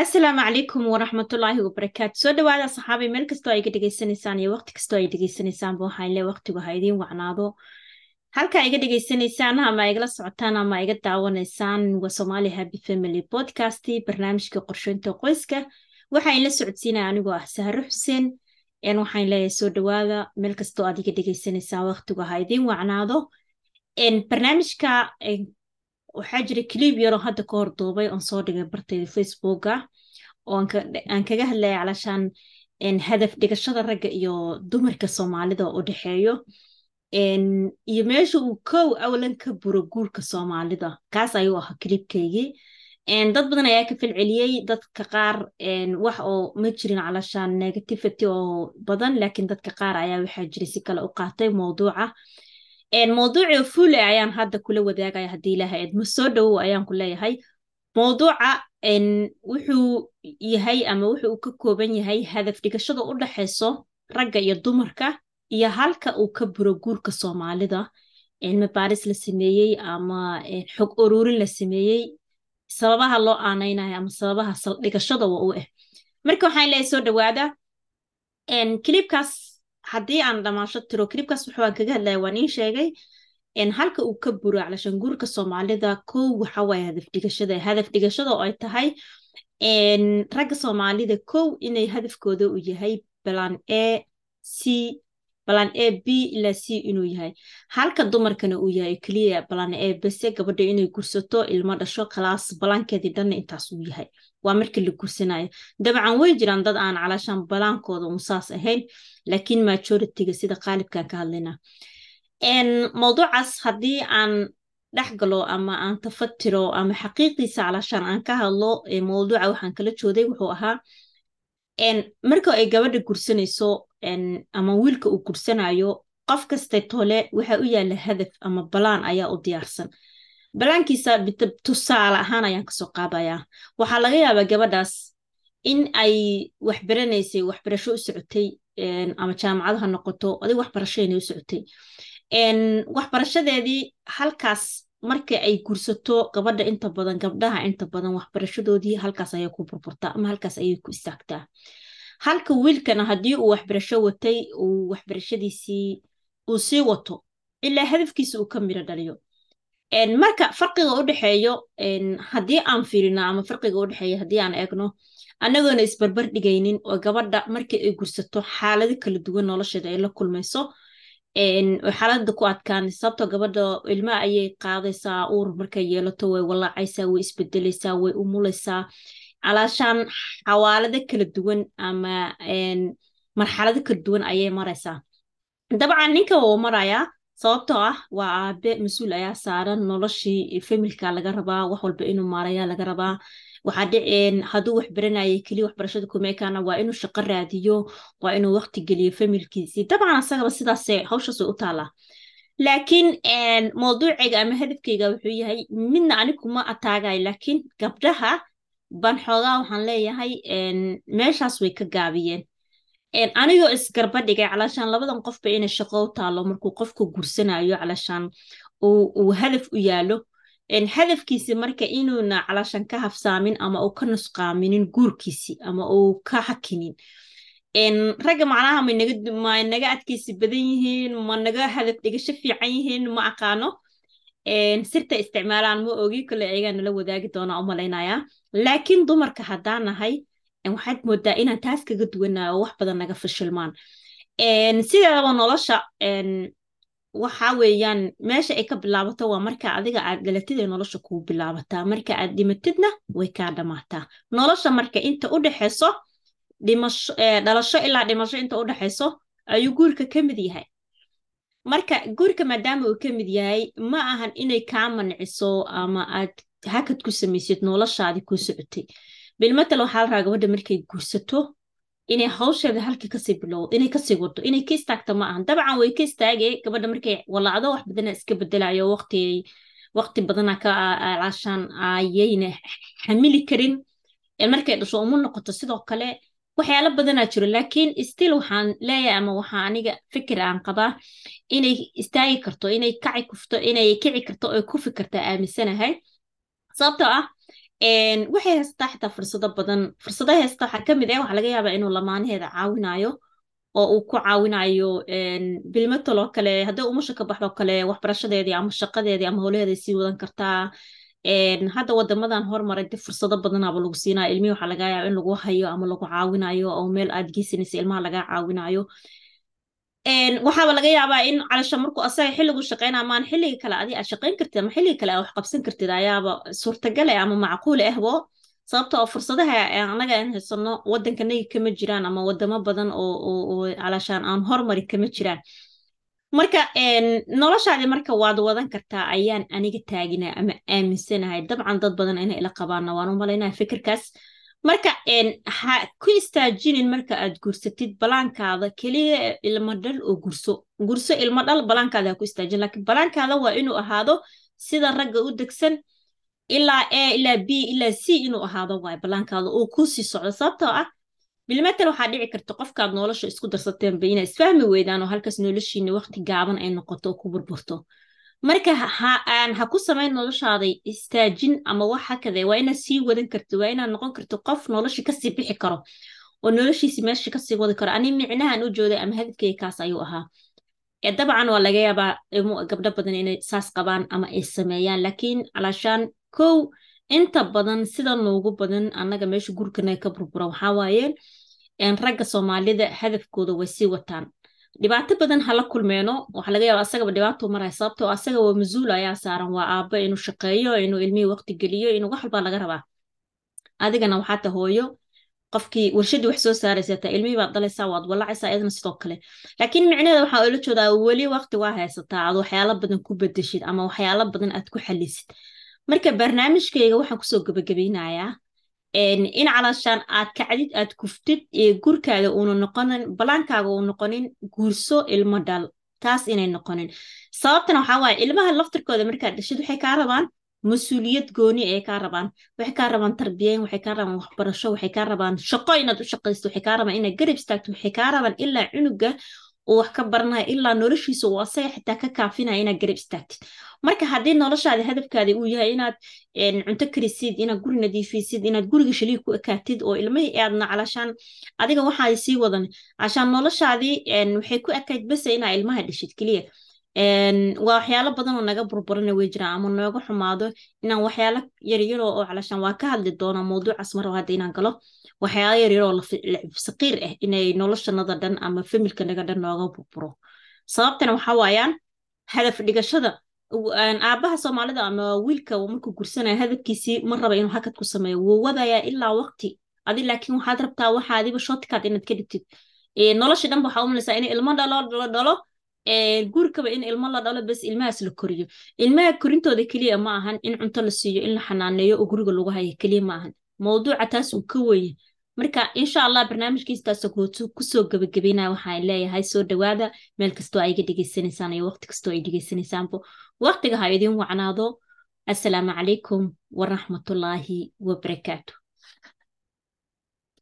asalaamu calaykum waraxmatullaahi wabarakaatu soo dhawaada saxaabi meel kastoo ay ga dhegaysanaysaan iyo waqti kastoo ay dhegaysanaysaanba waxaan le waqtigu ha idiin wacnaado. Halka iga dhegaysanaysaan ama igala socotaan ama iga daawanaysaan waa somali happy family podcast barnaamijka qorsheynta qoyska. Waxaan la socodsiinaya anigoo ah sahro xuseen waxaan leeyahay soo dhawaada. Meel kastoo aad iga dhegaysanaysaan waqtigu ha idiin wacnaado. Barnaamijka waxaa jira clib yaroo hadda ka horduubay oon soo dhigay bartayda facebooka oo aan kaga hadlaya calashaan hadaf dhigashada ragga iyo dumarka soomaalida u dhexeeyo. Iyo meesha uu kow awlan ka buro guurka soomaalida. Kaas ayuu ahaa clibkaygii dad badan ayaa ka falceliyey dadka qaar wax oo ma jirin calashaan negativity oo badan laakiin dadka qaar ayaa waxaa jira si kale u qaatay mowduuca mowduuci fule ayaan hadda kula wadaagaya haddii ilaha edma soo dhowow ayaan ku leeyahay. Mowduuca wuxuu yahay ama wuxuu ka kooban yahay hadaf dhigashada u dhaxayso ragga iyo dumarka iyo halka uu ka buro guurka soomaalida. Mabaaris la sameeyey ama xog ururin la sameeyey. Sababaha loo aanaynayo ama sababaha saldhigashada wa u ah marka waxaan leeyahay soo dhawaada kilibkaas haddii aan dhamaasho tiro kilibkaas waxaan kaga hadlaya waan ii sheegay halka uu ka buro calashan guurka soomaalida kow waxa waaye hadaf dhigashada. Hadaf dhigashada oo ay tahay ragga soomaalida kow inay hadafkooda uu yahay balan a c balan a b ilaa c inuu yahay. Halka dumarkana uu yahay keliya balan a bese gabadha inay gursato ilmo dhasho khalaas balankeedii dhanna intaas uu yahay waa marka la gursanayo. Dabcan way jiraan dad aan calashaan balaankooda un saas ahayn laakiin majoritiga sida qaalibkan ka hadlayna mowduucaas haddii aan dhex galo ama aan tafatiro ama xaqiiqiisa calashaan aan ka hadlo mowduuca waxaan kala jooday wuxuu ahaa marka ay gabadha gursanayso ama wiilka uu gursanayo qof kasta tole waxa u yaalla hadaf ama balaan ayaa u diyaarsan balaankiisa tusaale ahaan ayaan ka soo qaadayaa waxaa laga yaabaa gabadhaas in ay waxbaranaysay waxbarasho u socotay ama jaamacad ha noqoto adig waxbarashadeenay u socotay. Waxbarashadeedii halkaas marka ay gursato gabadha inta badan gabdhaha inta badan waxbarashadoodii halkaas ayay ku burburtaa ama halkaas ayay ku istaagtaa halka wiilkana haddii uu waxbarasho watay uu waxbarashadiisii uu sii wato ilaa hadafkiisa uu ka miro dhaliyo marka farqiga u dhexeeyo haddii aan fiirino ama farqiga u dhexeeyo haddii aan eegno annagoona isbarbar dhigaynin oo gabadha markii ay gursato xaalado kala duwan nolosheeda ay la kulmayso xaalada ku adkaanay sababtoo gabadha ilma ayay qaadaysaa uur markay yeelato way walaacaysaa way isbedelaysaa way umulaysaa. Calaashaan xawaalado kala duwan ama marxalado kala duwan ayay maraysaa. Dabcan ninka wuu marayaa sababtoo ah waa aabe mas'uul ayaa saaran noloshii familka laga rabaa wax walba inuu maaraya laga rabaa. Waxaa dhiceen hadduu wax baranayay keliya waxbarashada kumeekaana waa inuu shaqo raadiyo waa inuu waqti geliyo familkiisii. Dabcan asagaba sidaase hawshaas way u taalaa laakiin mowduucayga ama hadafkayga wuxuu yahay midna anigu ma ataagayo laakiin gabdhaha ban xoogaa waxaan leeyahay meeshaas way ka gaabiyeen anigoo isgarba dhigay calashaan labadan qofba inay shaqo u taalo markuu qofku gursanayo calashaan uu hadaf u yaalo. Hadafkiisi marka inuuna calashaan ka hafsaamin ama uu ka nusqaaminin guurkiisi ama uu ka hakinin. Ragga macnaha ma naga adkaysi badan yihiin ma naga hadaf dhigasho fiican yihiin ma aqaano. Sirta isticmaalaan ma ogi kale ayagaa nala wadaagi doonaa u malaynayaa laakiin dumarka haddaan nahay waxaad moodaa inaan taas kaga duwanayo oo wax badan naga fashilmaan sideedaba nolosha waxa weeyaan meesha ay ka bilaabato waa marka adiga aad dhalatid ay nolosha kuu bilaabataa. Marka aad dhimatidna way kaa dhammaataa nolosha marka inta u dhexayso dhalasho ilaa dhimasho inta u dhexayso ayuu guurka ka mid yahay. Marka guurka maadaama uu ka mid yahay ma ahan inay kaa manciso ama aad hakad ku samaysid noloshaadii kuu socotay bilmatal waxaa la rabaa gabadha markay guursato inay hawsheeda halkii ka sii bilowdo inay ka sii wado inay ka istaagto ma ahan. Dabcan way ka istaagay gabadha markay walaacdo wax badana iska bedelayo waqti badana ka caashaan ayayna xamili karin. Markay dhasho uma noqoto sidoo kale waxyaalo badanaa jiro laakiin still waxaan leeyahay ama waxaa aniga fikir aan qabaa inay istaagi karto inay kaci kufto inay kici karto oy kufi karta aaminsanahay. Sababtoo ah waxay haysataa xitaa fursado badan. Fursadaha haysataa waxaa ka mid ah waxaa laga yaabaa inuu lamaanaheeda caawinayo oo uu ku caawinayo bilmetal oo kale hadday umusha ka baxdo kale waxbarashadeedii ama shaqadeedii ama howlaheeday sii wadan kartaa. Hadda wadamadan hormaray de fursado badanaaba lagu siinaya ilmihi waxaa laga yaaba in lagu hayo ama lagu caawinayo oo meel aad geysanaysa ilmaha laga caawinayo waxaaba laga yaabaa in calasha markuu asaga xilligu shaqeyna maan xilliga kale adi aad shaqeyn kartid ama xilliga kale aad wax qabsan kartid ayaaba suurtagale ama macquule ahbo. Sababta oo fursadaha anaga aan haysano waddankanaga kama jiraan ama wadamo badan oo calashaan aan hormari kama jiraan. Marka noloshaadi marka waad wadan kartaa ayaan aniga taagina ama aaminsanahay. Dabcan dad badan inay ila qabaanna waan u malaynaya fikirkaas marka ha ku istaajinin marka aad gursatid balaankaada keliya ilmo dhal oo gurso gurso ilmo dhal balaankaada ha ku istaajin laakiin balaankaada waa inuu ahaado sida ragga u degsan ilaa a ilaa b ilaa c inuu ahaado waay balaankaada uu ku sii socdo. Sababtoo ah bilmetal waxaa dhici karta qofkaad nolosha isku darsateenba inaa isfahmi weydaan oo halkaas noloshiina waqti gaaban ay noqoto oo ku burburto marka ha ku samayn noloshaaday istaajin ama wax hakade waa inaad sii wadan karto waa inaad noqon karto qof noloshii ka sii bixi karo oo noloshiisi meesha ka sii wadi karo. Ani micnahan u jooday ama hadafkeyga kaas ayuu ahaa. Dabcan waa laga yaabaa gabdho badan inay saas qabaan ama ay sameeyaan laakiin calaashaan kow inta badan sida noogu badan annaga meesha gurkana ka burbura waxaa waaye ragga soomaalida hadafkooda way sii wataan dhibaato badan hala kulmeeno. Waxaa laga yaaba asagaba dhibaatuu maraya sababtoo asaga waa masuul ayaa saaran waa aabbo inuu shaqeeyo inuu ilmihii waqti geliyo inuu wax walbaa laga rabaa. Adigana waxaa ta hooyo qofkii warshadii wax soo saaraysa taa ilmihii baad dhalaysaa waad walacaysaa iyadana sidoo kale. Laakiin micnaheeda waxaa oola jeedaa weli waqti waa haysataa aad waxyaalo badan ku bedeshid ama waxyaalo badan aad ku xalisid marka barnaamijkayga waxaan ku soo gabagabeynayaa in calaashaan aad kacdid aad kuftid gurkaaga uuna noqonin balaankaaga uu noqonin guurso ilmo dhal taas inay noqonin sababtana waxaa waaye ilmaha laftirkooda markaad dhashid waxay kaa rabaan mas'uuliyad gooni ay kaa rabaan waxay kaa rabaan tarbiyeyn waxay kaa rabaan waxbarasho waxay kaa rabaan shaqo inaad u shaqaysto waxay kaa rabaan inaad garab istaagto waxay kaa rabaan ilaa cunuga uu wax ka baranaya ilaa noloshiisa uu asaga xitaa ka kaafinaya inaad garab istaagtid. Marka haddii noloshaadi hadafkaadi uu yahay inaad cunto karisid inaad guri nadiifisid inaad guriga shaliig ku ekaatid oo ilmihii aadna calashaan adiga waxaad sii wadan calashaan noloshaadii waxay ku ekayd base inaa ilmaha dhishid keliya waa waxyaalo badan oo naga burburana way jiraan ama nooga xumaado inaan waxyaalo yaryaroo oo calashaan waa ka hadli doonaa mawduucaas mar hadda inaan galo. Waxyaalo yaryaroo saqiir ah inay noloshanada dhan ama familkanaga dhan nooga burburo. Sababtana waxaa waayaan hadaf dhigashada aabaha soomaalida ama wiilka markuu gursanaya hadafkiisii ma raba inuu hakad ku sameeyo. Wuu wadayaa ilaa waqti. Adi laakiin waxaad rabtaa waxaadiba shortcut inaad ka dhigtid. Nolosha dhanba waxaa umalaysaa in ilmo dhalo dhalo dhalo gurikaba in ilmo la dhalo bes ilmahaas la koriyo. Ilmaha korintooda keliya ma ahan in cunto la siiyo in la xanaaneeyo oo guriga lagu hayo keliya ma ahan. Mawduuca taas uu ka weye marka insha allah barnaamijkiistaas ku soo gabagabeynaya waxaan leeyahay. Soo dhawaada meel kastoo ay iga dhegeysanaysaan iyo waqti kastoo ay dhegeysanaysaanbo waqtiga ha idin wacnaado. Assalaamu calaykum waraxmatullaahi wabarakaatu